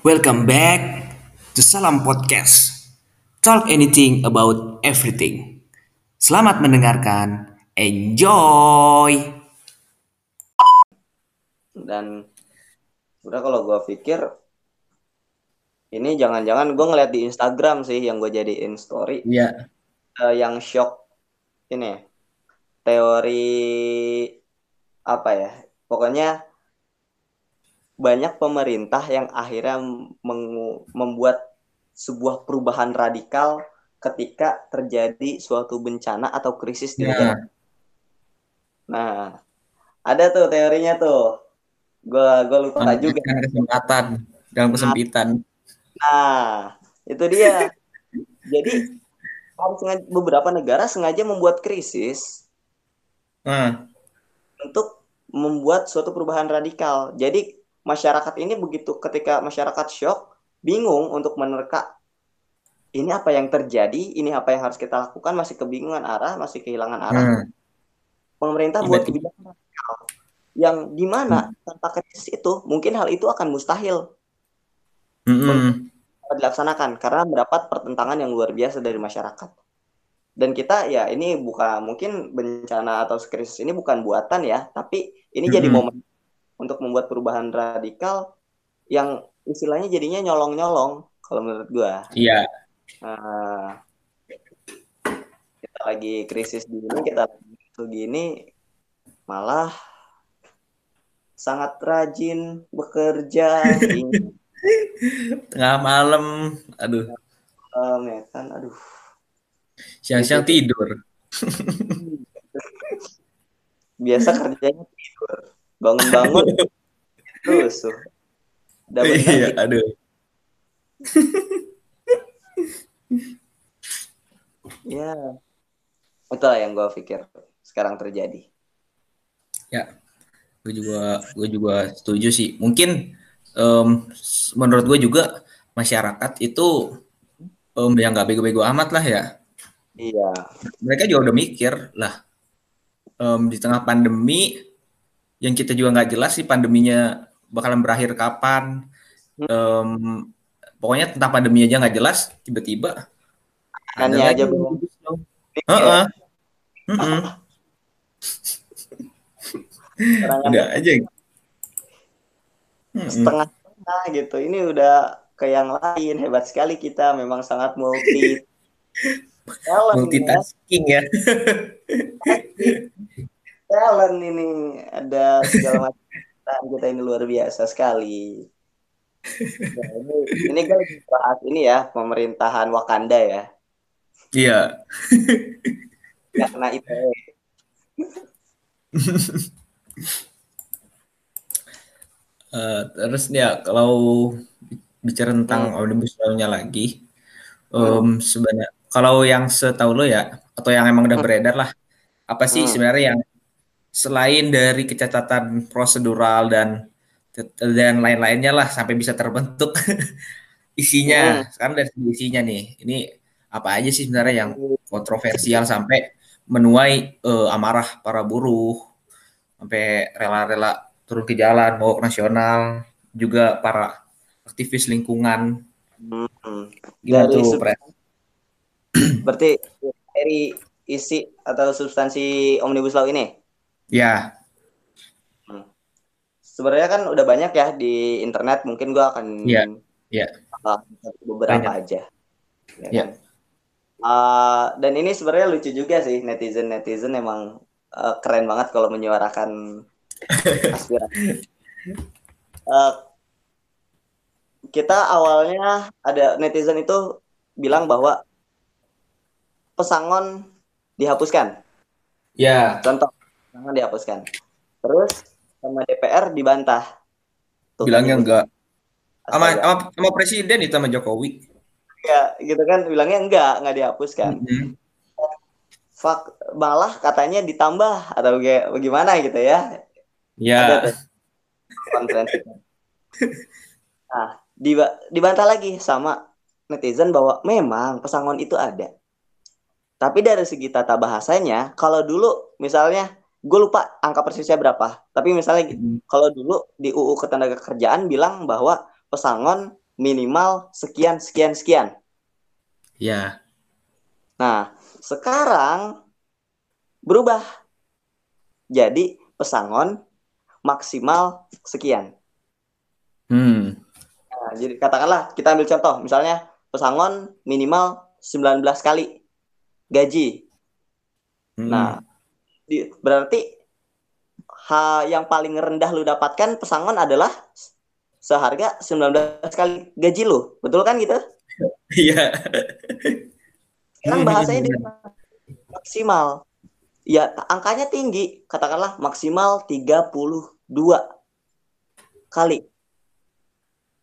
Welcome back to Salam Podcast. Talk anything about everything. Selamat mendengarkan. Enjoy. dan udah kalau gue pikir ini jangan-jangan gue ngeliat di Instagram sih yang gue jadiin story Iya. eh, yang shock ini teori apa ya pokoknya banyak pemerintah yang akhirnya membuat sebuah perubahan radikal ketika terjadi suatu bencana atau krisis di Ya. negara. Nah, ada tuh teorinya tuh. Gua gua lupa juga. Memanfaatkan kesempatan dalam kesempitan. Nah, itu dia. Jadi harus beberapa negara sengaja membuat krisis Nah, untuk membuat suatu perubahan radikal. Jadi masyarakat ini begitu ketika masyarakat shock, bingung untuk menerka ini apa yang terjadi, ini apa yang harus kita lakukan, masih kebingungan arah, masih kehilangan arah. hmm. Pemerintah buat kebijakan yang di mana tanpa krisis itu mungkin hal itu akan mustahil Mm-mm. dilaksanakan karena mendapat pertentangan yang luar biasa dari masyarakat. Dan kita ya ini bukan mungkin bencana atau krisis ini bukan buatan ya, tapi ini jadi Mm-mm. momen untuk membuat perubahan radikal yang istilahnya jadinya nyolong-nyolong kalau menurut gua. Iya. Nah, kita lagi krisis gini, kita lagi begini malah sangat rajin bekerja Tengah malam, aduh, malam, ya kan, aduh. siang-siang tidur. biasa kerjanya tidur bangun-bangun udah benar Iya, aduh. ya itulah yang gue pikir sekarang terjadi Ya, gue juga gue juga setuju sih. Mungkin em, s- menurut gue juga masyarakat itu em, yang nggak bego-bego amat lah ya. iya Mereka juga udah mikir lah em, di tengah pandemi yang kita juga nggak jelas sih pandeminya bakalan berakhir kapan. Em, pokoknya tentang pandemi aja nggak jelas. Tiba-tiba lagi aja belum. Heeh. Mm-mm. Orangnya Udah aja. Mm-mm. setengah-setengah gitu ini udah ke yang lain hebat sekali kita memang sangat multi ya. Multitasking ya. Talent ini. Ada segala macam kita ini luar biasa sekali. Ya, ini ini kan bahas ini ya pemerintahan Wakanda ya. Iya. nggak kena ITE Eh, terus ya kalau bicara tentang omnibus law-nya lagi, em, sebenarnya kalau yang setahu lo ya atau yang emang udah beredar lah, apa sih Hmm. sebenarnya yang selain dari kecacatan prosedural dan dan lain-lainnya lah sampai bisa terbentuk isinya. Sekarang dari isinya nih, ini apa aja sih sebenarnya yang kontroversial sampai menuai eh, amarah para buruh, sampai rela-rela turun ke jalan, mogok nasional, juga para aktivis lingkungan. Hmm. Gimana Dari tuh, Pres? Berarti dari isi atau substansi Omnibus Law ini Ya, sebenarnya kan udah banyak ya di internet mungkin gua akan Iya, iya. bahas beberapa Banyak. aja. Ya kan? Uh, dan ini sebenarnya lucu juga sih netizen netizen emang uh, keren banget kalau menyuarakan aspirasi. Uh, kita awalnya ada netizen itu bilang bahwa pesangon dihapuskan. Ya, contoh pesangon dihapuskan. Terus sama DPR dibantah. Tuh, bilangnya enggak. Sama, sama, sama presiden itu sama Jokowi. Enggak, gitu kan bilangnya enggak nggak dihapuskan. Mhm. Fak, malah katanya ditambah atau kayak bagaimana gitu ya. Ya, konferensi nah diba- dibantah lagi sama netizen bahwa memang pesangon itu ada. Tapi dari segi tata bahasanya kalau dulu misalnya gue lupa angka persisnya berapa tapi misalnya Mhm. kalau dulu di UU Ketenagakerjaan bilang bahwa pesangon minimal sekian sekian sekian. Ya. Nah, sekarang berubah. Jadi pesangon maksimal sekian. Hmm. Nah, jadi katakanlah kita ambil contoh, misalnya pesangon minimal 19 kali gaji. Hmm. Nah, di, berarti ha, yang paling rendah lu dapatkan pesangon adalah seharga 19 kali gaji lu. Betul kan gitu? Iya. Sekarang bahasanya dia maksimal. Ya, angkanya tinggi. Katakanlah maksimal 32 kali.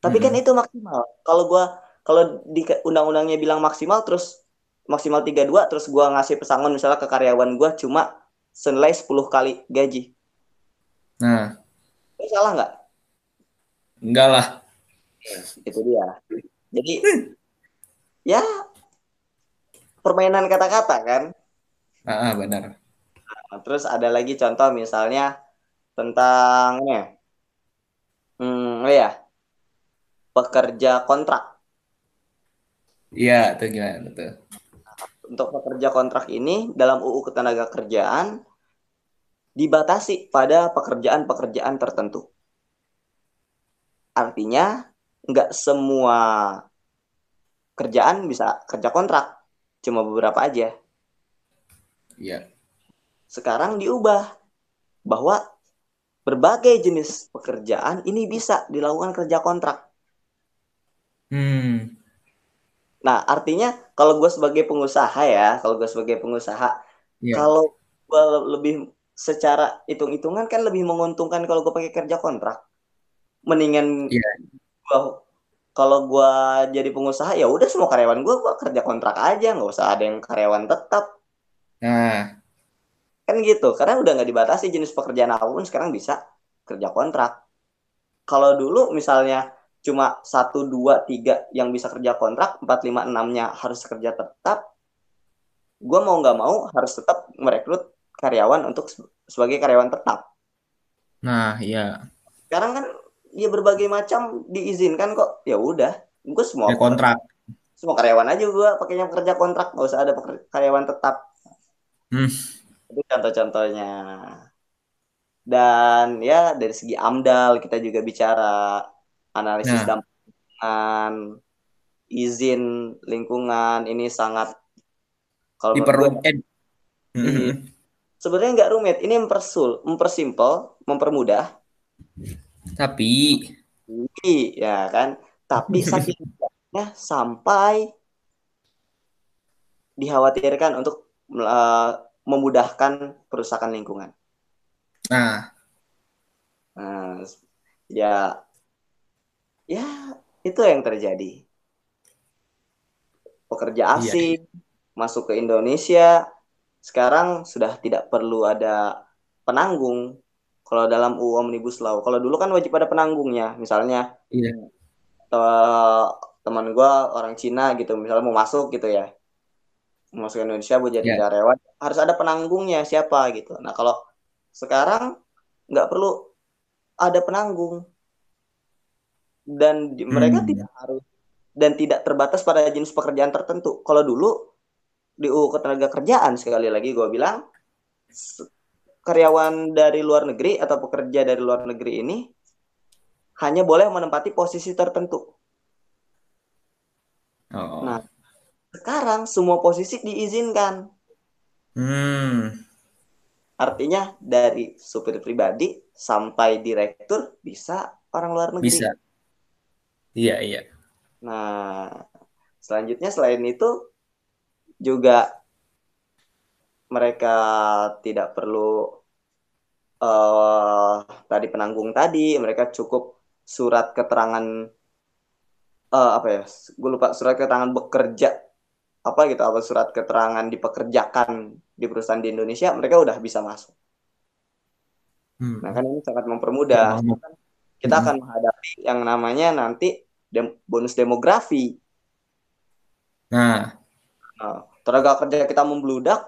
Tapi kan Hmm. itu maksimal. Kalau gua kalau di undang-undangnya bilang maksimal terus maksimal 32 terus gua ngasih pesangon misalnya ke karyawan gua cuma senilai 10 kali gaji. Nah, Itu salah nggak? enggak lah. Itu dia. Jadi ya permainan kata-kata kan. Ah, ah, benar. Nah, terus ada lagi contoh misalnya tentang ini ya. Hmm, oh ya. Pekerja kontrak. Iya, itu gimana tuh? Untuk pekerja kontrak ini dalam UU Ketenagakerjaan dibatasi pada pekerjaan-pekerjaan tertentu. Artinya nggak semua kerjaan bisa kerja kontrak, cuma beberapa aja. Iya. Sekarang diubah bahwa berbagai jenis pekerjaan ini bisa dilakukan kerja kontrak. Hmm. Nah, artinya kalau gue sebagai pengusaha ya, kalau gue sebagai pengusaha, Iya. kalau gue lebih secara hitung-hitungan kan lebih menguntungkan kalau gue pakai kerja kontrak. Mendingan Iya. gua kalau gue jadi pengusaha ya udah semua karyawan gue gua kerja kontrak aja, nggak usah ada yang karyawan tetap. Nah, Kan gitu, karena udah nggak dibatasi jenis pekerjaan apa pun sekarang bisa kerja kontrak. Kalau dulu misalnya cuma satu dua tiga yang bisa kerja kontrak, empat lima enamnya harus kerja tetap. Gue mau nggak mau harus tetap merekrut karyawan untuk se- sebagai karyawan tetap. nah, iya. Sekarang kan ya berbagai macam diizinkan kok. Ya udah, gue semua Kayak kontrak. semua karyawan aja gue pakainya kerja kontrak, nggak usah ada karyawan tetap. Hmm. Itu contoh-contohnya. Dan ya dari segi AMDAL kita juga bicara analisis Nah. dampak lingkungan, izin lingkungan ini sangat kalau gue, eh, hmm. sebenarnya nggak rumit, ini mempersul, mempersimpel, mempermudah, Tapi ya kan. Tapi saking mudahnya sampai dikhawatirkan untuk eh, memudahkan perusakan lingkungan. nah, Nah, ya, ya itu yang terjadi. Pekerja Iya. asing masuk ke Indonesia sekarang sudah tidak perlu ada penanggung. Kalau dalam UU Omnibus Law, kalau dulu kan wajib ada penanggungnya. Misalnya iya. te- teman gue orang Cina gitu, misalnya mau masuk gitu ya, mau masuk ke Indonesia buat jadi Iya. karyawan, harus ada penanggungnya siapa gitu. Nah kalau sekarang nggak perlu ada penanggung dan di- mereka Hmm. tidak harus dan tidak terbatas pada jenis pekerjaan tertentu. Kalau dulu di UU Ketenagakerjaan sekali lagi gue bilang karyawan dari luar negeri atau pekerja dari luar negeri ini hanya boleh menempati posisi tertentu. Oh. Nah, sekarang semua posisi diizinkan. Hmm. Artinya dari supir pribadi sampai direktur bisa orang luar negeri. Bisa. Iya, iya. Nah, selanjutnya selain itu juga mereka tidak perlu eh tadi penanggung tadi, mereka cukup surat keterangan eh apa ya? Gue lupa surat keterangan bekerja apa gitu, apa surat keterangan dipekerjakan di perusahaan di Indonesia, mereka udah bisa masuk. Hmm. Nah, kan ini sangat mempermudah. Hmm. Kita Hmm. akan menghadapi yang namanya nanti dem- bonus demografi. Nah, Nah, tenaga kerja kita membludak,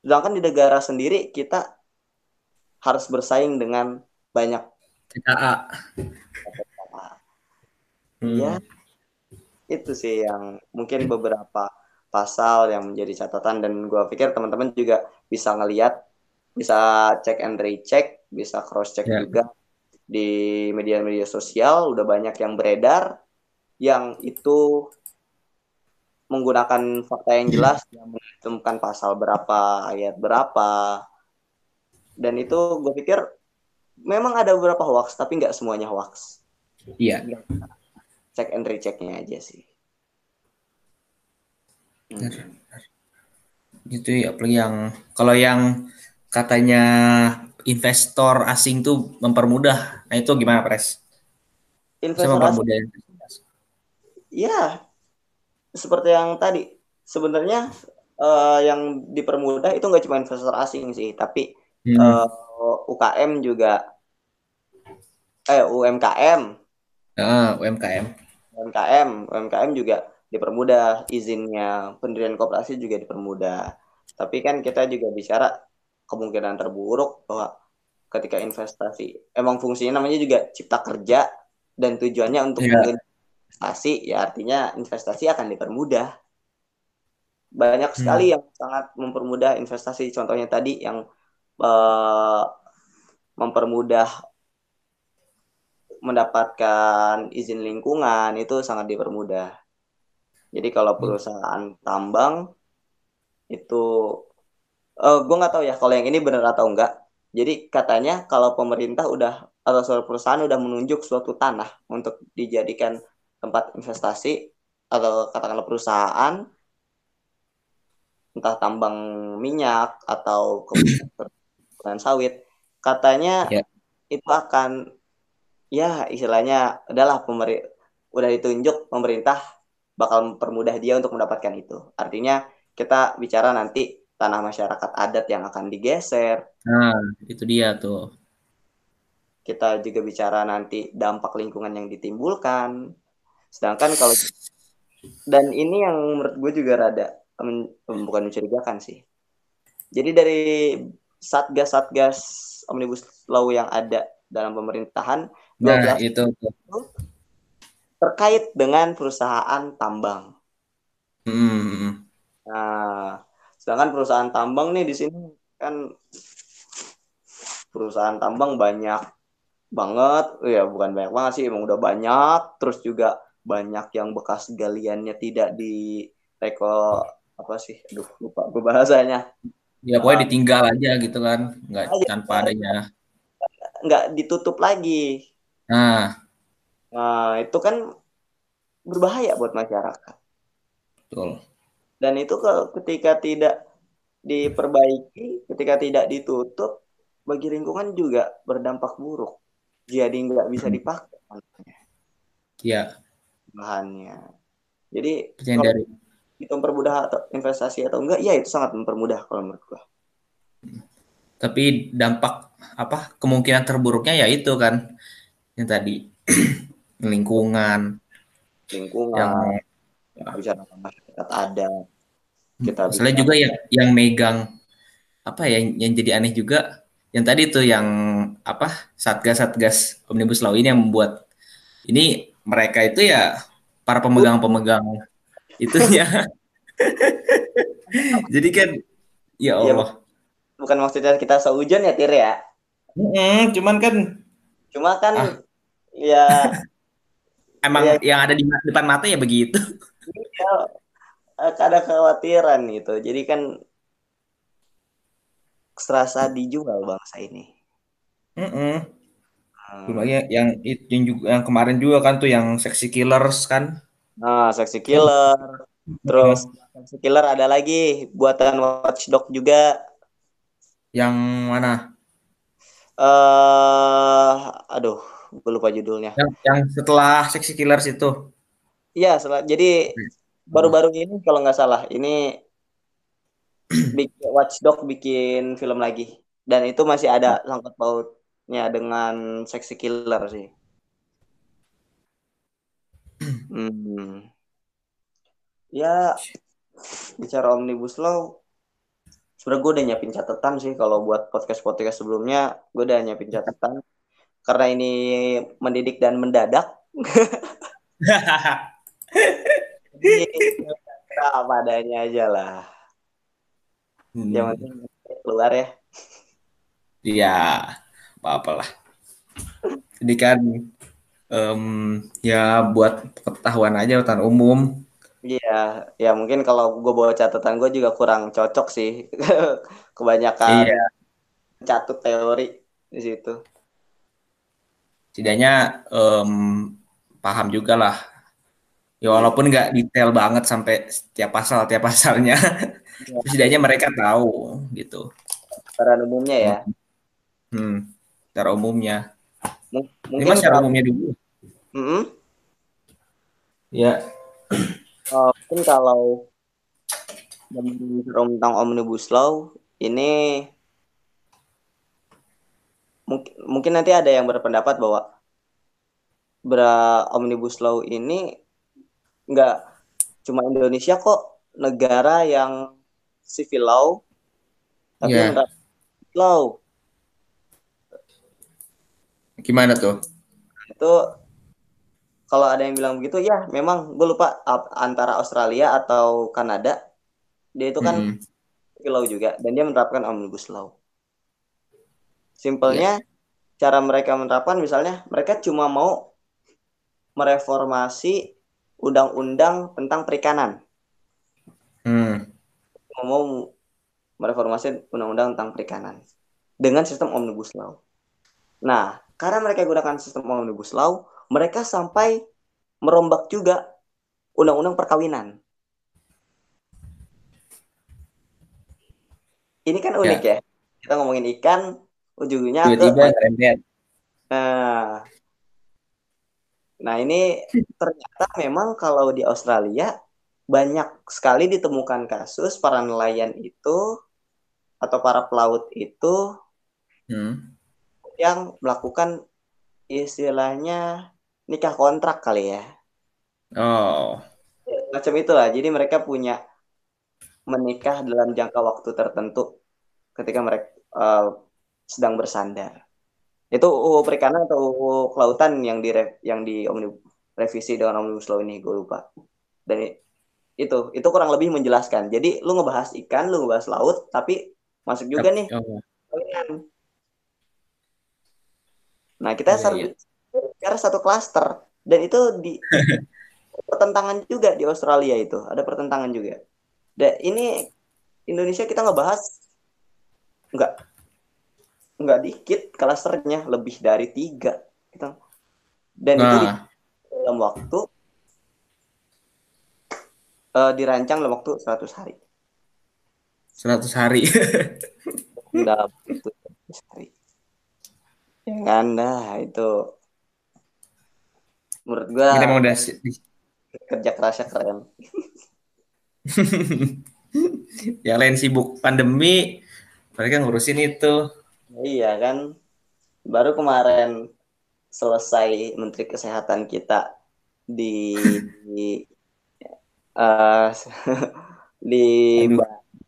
sedangkan di negara sendiri kita harus bersaing dengan banyak TKA. hmm. ya itu sih yang mungkin beberapa pasal yang menjadi catatan dan gue pikir teman-teman juga bisa ngeliat bisa cek and recheck bisa cross check yeah. juga di media-media sosial udah banyak yang beredar yang itu menggunakan fakta yang jelas yang menentukan pasal berapa ayat berapa. Dan itu gue pikir memang ada beberapa hoax tapi nggak semuanya hoax. Iya. Cek and rechecknya aja sih. Hmm. gitu ya apalagi yang kalau yang katanya investor asing tuh mempermudah. Nah itu gimana Pres? Investor mempermudah. Asing. Ya, seperti yang tadi. Sebenarnya uh, yang dipermudah itu nggak cuma investor asing sih, tapi hmm. uh, eh, UKM juga, eh UMKM. Uh, UMKM. UMKM, UMKM juga dipermudah izinnya, pendirian kooperasi juga dipermudah. Tapi kan kita juga bicara kemungkinan terburuk bahwa ketika investasi emang fungsinya namanya juga cipta kerja dan tujuannya untuk yeah. investasi ya artinya investasi akan dipermudah banyak sekali hmm. yang sangat mempermudah investasi contohnya tadi yang uh, mempermudah mendapatkan izin lingkungan itu sangat dipermudah jadi kalau hmm. perusahaan tambang itu uh, eh, gue nggak tahu ya kalau yang ini benar atau enggak. Jadi katanya kalau pemerintah udah atau suatu perusahaan udah menunjuk suatu tanah untuk dijadikan tempat investasi atau katakanlah perusahaan entah tambang minyak atau kebutuhan sawit katanya yeah. itu akan ya istilahnya adalah pemerintah udah ditunjuk pemerintah bakal mempermudah dia untuk mendapatkan itu artinya kita bicara nanti tanah masyarakat adat yang akan digeser. Nah, itu dia tuh. Kita juga bicara nanti dampak lingkungan yang ditimbulkan. Sedangkan kalau dan ini yang menurut gue juga rada bukan mencurigakan sih. Jadi dari satgas-satgas omnibus law yang ada dalam pemerintahan, nah, itu, itu terkait dengan perusahaan tambang. Hmm. Nah, Sedangkan perusahaan tambang nih di sini kan perusahaan tambang banyak banget, ya bukan banyak banget sih, emang udah banyak. Terus juga banyak yang bekas galiannya tidak di reko apa sih? Aduh, lupa gue bahasanya. Ya pokoknya ditinggal aja gitu kan, nggak aja, tanpa adanya. Nggak ditutup lagi. Nah. Nah, itu kan berbahaya buat masyarakat. Betul. Dan itu kalau ketika tidak diperbaiki, ketika tidak ditutup, bagi lingkungan juga berdampak buruk. Jadi nggak bisa hmm. dipakai. Iya. Bahannya. Jadi dari itu mempermudah atau investasi atau enggak, ya itu sangat mempermudah kalau menurut gua. Tapi dampak apa kemungkinan terburuknya ya itu kan yang tadi lingkungan lingkungan yang bisa masyarakat ada kita Soalnya juga yang yang megang apa ya yang jadi aneh juga yang tadi tuh yang apa satgas-satgas omnibus law ini yang membuat ini mereka itu ya para pemegang-pemegang itunya. jadi kan ya iya, Allah. Ya, bukan maksudnya kita seujon ya Tir ya. Mm, cuman kan cuma kan ah. ya emang ya, yang ada di depan mata ya begitu. Ya, ada kekhawatiran gitu. Jadi kan serasa dijual bangsa ini. Mm -mm. Hmm. yang yang yang juga yang kemarin juga kan tuh yang seksi killers kan. Nah, seksi killer. Terus seksi killer ada lagi buatan Watchdog juga. Yang mana? Eh, uh, aduh, gue lupa judulnya. Yang, yang setelah seksi killers itu. Iya, jadi baru-baru ini kalau nggak salah ini bikin Watchdog bikin film lagi dan itu masih ada sangkut pautnya dengan seksi killer sih. Hmm. Ya bicara omnibus law sebenarnya gue udah nyiapin catatan sih kalau buat podcast podcast sebelumnya gue udah nyiapin catatan karena ini mendidik dan mendadak Ini apa adanya aja lah. Hmm. Yang penting keluar ya. Iya, apa-apa lah. Ini kan um, ya buat pengetahuan aja hutan umum. Iya, ya mungkin kalau gue bawa catatan gue juga kurang cocok sih. Kebanyakan iya. catut teori di situ. Setidaknya um, paham juga lah. Ya walaupun nggak detail banget sampai setiap pasal tiap pasalnya, ya. setidaknya mereka tahu gitu. Secara umumnya ya. Hmm, secara umumnya. M mungkin Ini secara umumnya dulu. Mm -hmm. Ya. Uh, mungkin kalau tentang omnibus law ini mungkin mungkin nanti ada yang berpendapat bahwa bra omnibus law ini nggak cuma Indonesia kok negara yang civil law tapi yeah. enggak law gimana tuh itu kalau ada yang bilang begitu ya memang gue lupa antara Australia atau Kanada dia itu kan mm -hmm. law juga dan dia menerapkan omnibus law Simpelnya yeah. cara mereka menerapkan misalnya mereka cuma mau mereformasi undang-undang tentang perikanan. Hmm. Mau mereformasi undang-undang tentang perikanan dengan sistem omnibus law. Nah, karena mereka gunakan sistem omnibus law, mereka sampai merombak juga undang-undang perkawinan. Ini kan unik ya. ya. Kita ngomongin ikan, ujungnya tiba-tiba nah nah ini ternyata memang kalau di Australia banyak sekali ditemukan kasus para nelayan itu atau para pelaut itu hmm. yang melakukan istilahnya nikah kontrak kali ya. Oh. Macam itulah. Jadi mereka punya menikah dalam jangka waktu tertentu ketika mereka uh, sedang bersandar. Itu UU perikanan atau UU kelautan yang di yang di revisi dengan omnibus law ini gue lupa. Dan itu itu kurang lebih menjelaskan. Jadi lu ngebahas ikan, lu ngebahas laut, tapi masuk juga nih. Nah kita oh, iya. karena satu klaster dan itu di pertentangan juga di Australia itu ada pertentangan juga. Dan ini Indonesia kita ngebahas enggak nggak dikit klasternya lebih dari tiga gitu. dan nah. itu di, dalam waktu uh, dirancang dalam waktu 100 hari. 100 hari. Dalam waktu 100 hari. Ya kan? Dah itu. Menurut gua kita udah kerja kerasnya keren. Yang lain sibuk pandemi mereka ngurusin itu Iya kan, baru kemarin selesai Menteri Kesehatan kita di di, uh, di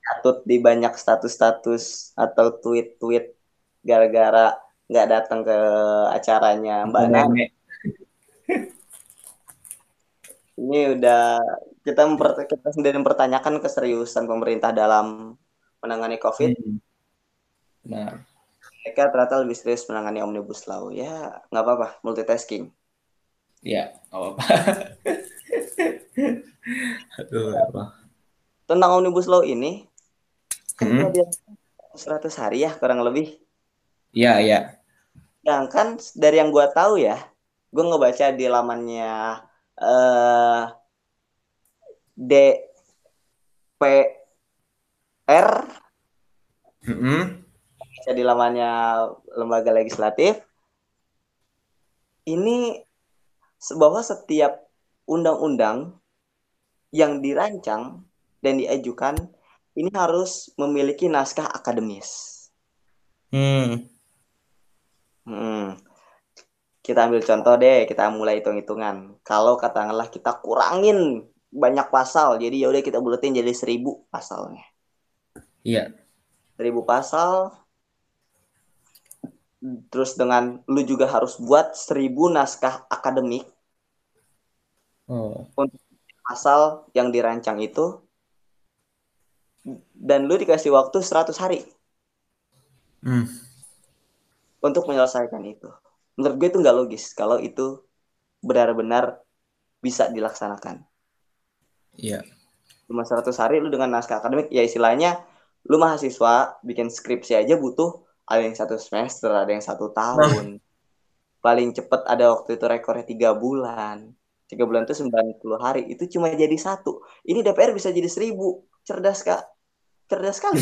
atut di banyak status-status atau tweet-tweet gara-gara nggak datang ke acaranya Mbak Nane. Ini udah kita memper, kita sendiri mempertanyakan keseriusan pemerintah dalam menangani COVID. Hmm. Mereka ternyata lebih serius menangani omnibus law. Ya nggak apa-apa multitasking. Ya nggak apa-apa. Aduh apa tentang omnibus law ini kan hmm? dia 100 hari ya kurang lebih. Iya iya. Sedangkan dari yang gue tahu ya gue ngebaca di lamannya uh, DPR mm -hmm di lamannya lembaga legislatif ini bahwa setiap undang-undang yang dirancang dan diajukan ini harus memiliki naskah akademis. Hmm. Hmm. Kita ambil contoh deh, kita mulai hitung-hitungan. Kalau katakanlah kita kurangin banyak pasal, jadi ya udah kita buletin jadi seribu pasalnya. Iya. Seribu pasal, terus dengan lu juga harus buat seribu naskah akademik Oh. Untuk pasal yang dirancang itu dan lu dikasih waktu 100 hari. Hmm. Untuk menyelesaikan itu. Menurut gue itu nggak logis kalau itu benar-benar bisa dilaksanakan. Iya. Cuma 100 hari lu dengan naskah akademik ya istilahnya lu mahasiswa bikin skripsi aja butuh ada yang satu semester, ada yang satu tahun. Paling cepet ada waktu itu rekornya tiga bulan. Tiga bulan itu 90 hari. Itu cuma jadi satu. Ini DPR bisa jadi seribu. Cerdas, Kak. Cerdas sekali.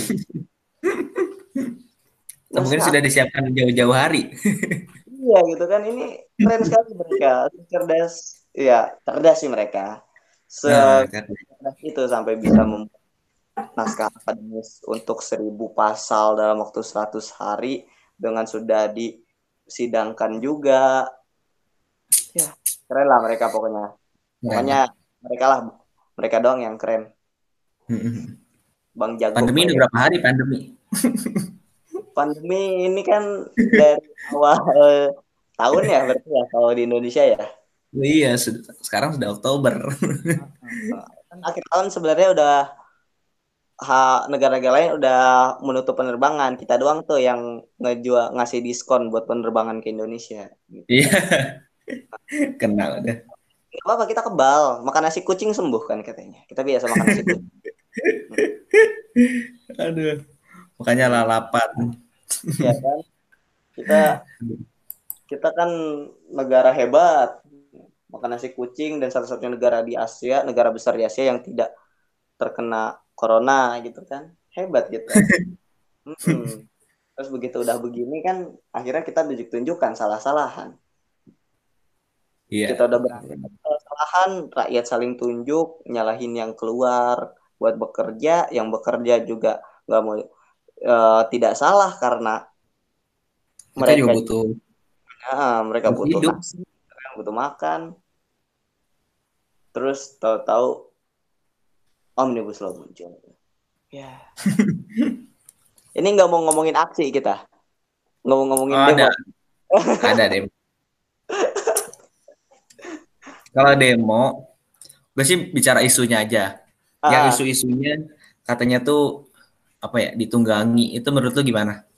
nah, mungkin sudah disiapkan jauh-jauh hari. iya gitu kan. Ini keren sekali mereka. Cerdas. Ya, cerdas sih mereka. Se nah, itu sampai bisa membuat naskah akademis untuk seribu pasal dalam waktu 100 hari dengan sudah disidangkan juga. Ya. Keren lah mereka pokoknya. Pokoknya mereka lah mereka doang yang keren. Bang jago pandemi ini berapa hari pandemi? Pandemi ini kan dari awal eh, tahun ya berarti ya kalau di Indonesia ya? Iya sekarang sudah Oktober. Akhir tahun sebenarnya udah negara-negara lain udah menutup penerbangan. Kita doang tuh yang ngejual ngasih diskon buat penerbangan ke Indonesia gitu. iya. Kenal deh Gak apa kita kebal. Makan nasi kucing sembuh kan katanya. Kita biasa makan nasi kucing. Aduh. Makanya lalapan. Ya kan? Kita kita kan negara hebat. Makan nasi kucing dan satu-satunya negara di Asia negara besar di Asia yang tidak terkena corona gitu kan hebat gitu hmm. terus begitu udah begini kan akhirnya kita tunjuk-tunjukkan salah-salahan yeah. kita udah salah-salahan rakyat saling tunjuk nyalahin yang keluar buat bekerja yang bekerja juga nggak mau uh, tidak salah karena mereka, juga butuh ya, mereka butuh hidup. nasi butuh makan terus tahu-tahu omnibus law muncul. Ya. Ini nggak mau ngomongin aksi kita, nggak mau ngomongin oh, demo. Ada, ada demo. Kalau demo, gue sih bicara isunya aja. Ya, ah. Ya isu-isunya katanya tuh apa ya ditunggangi. Itu menurut lu gimana?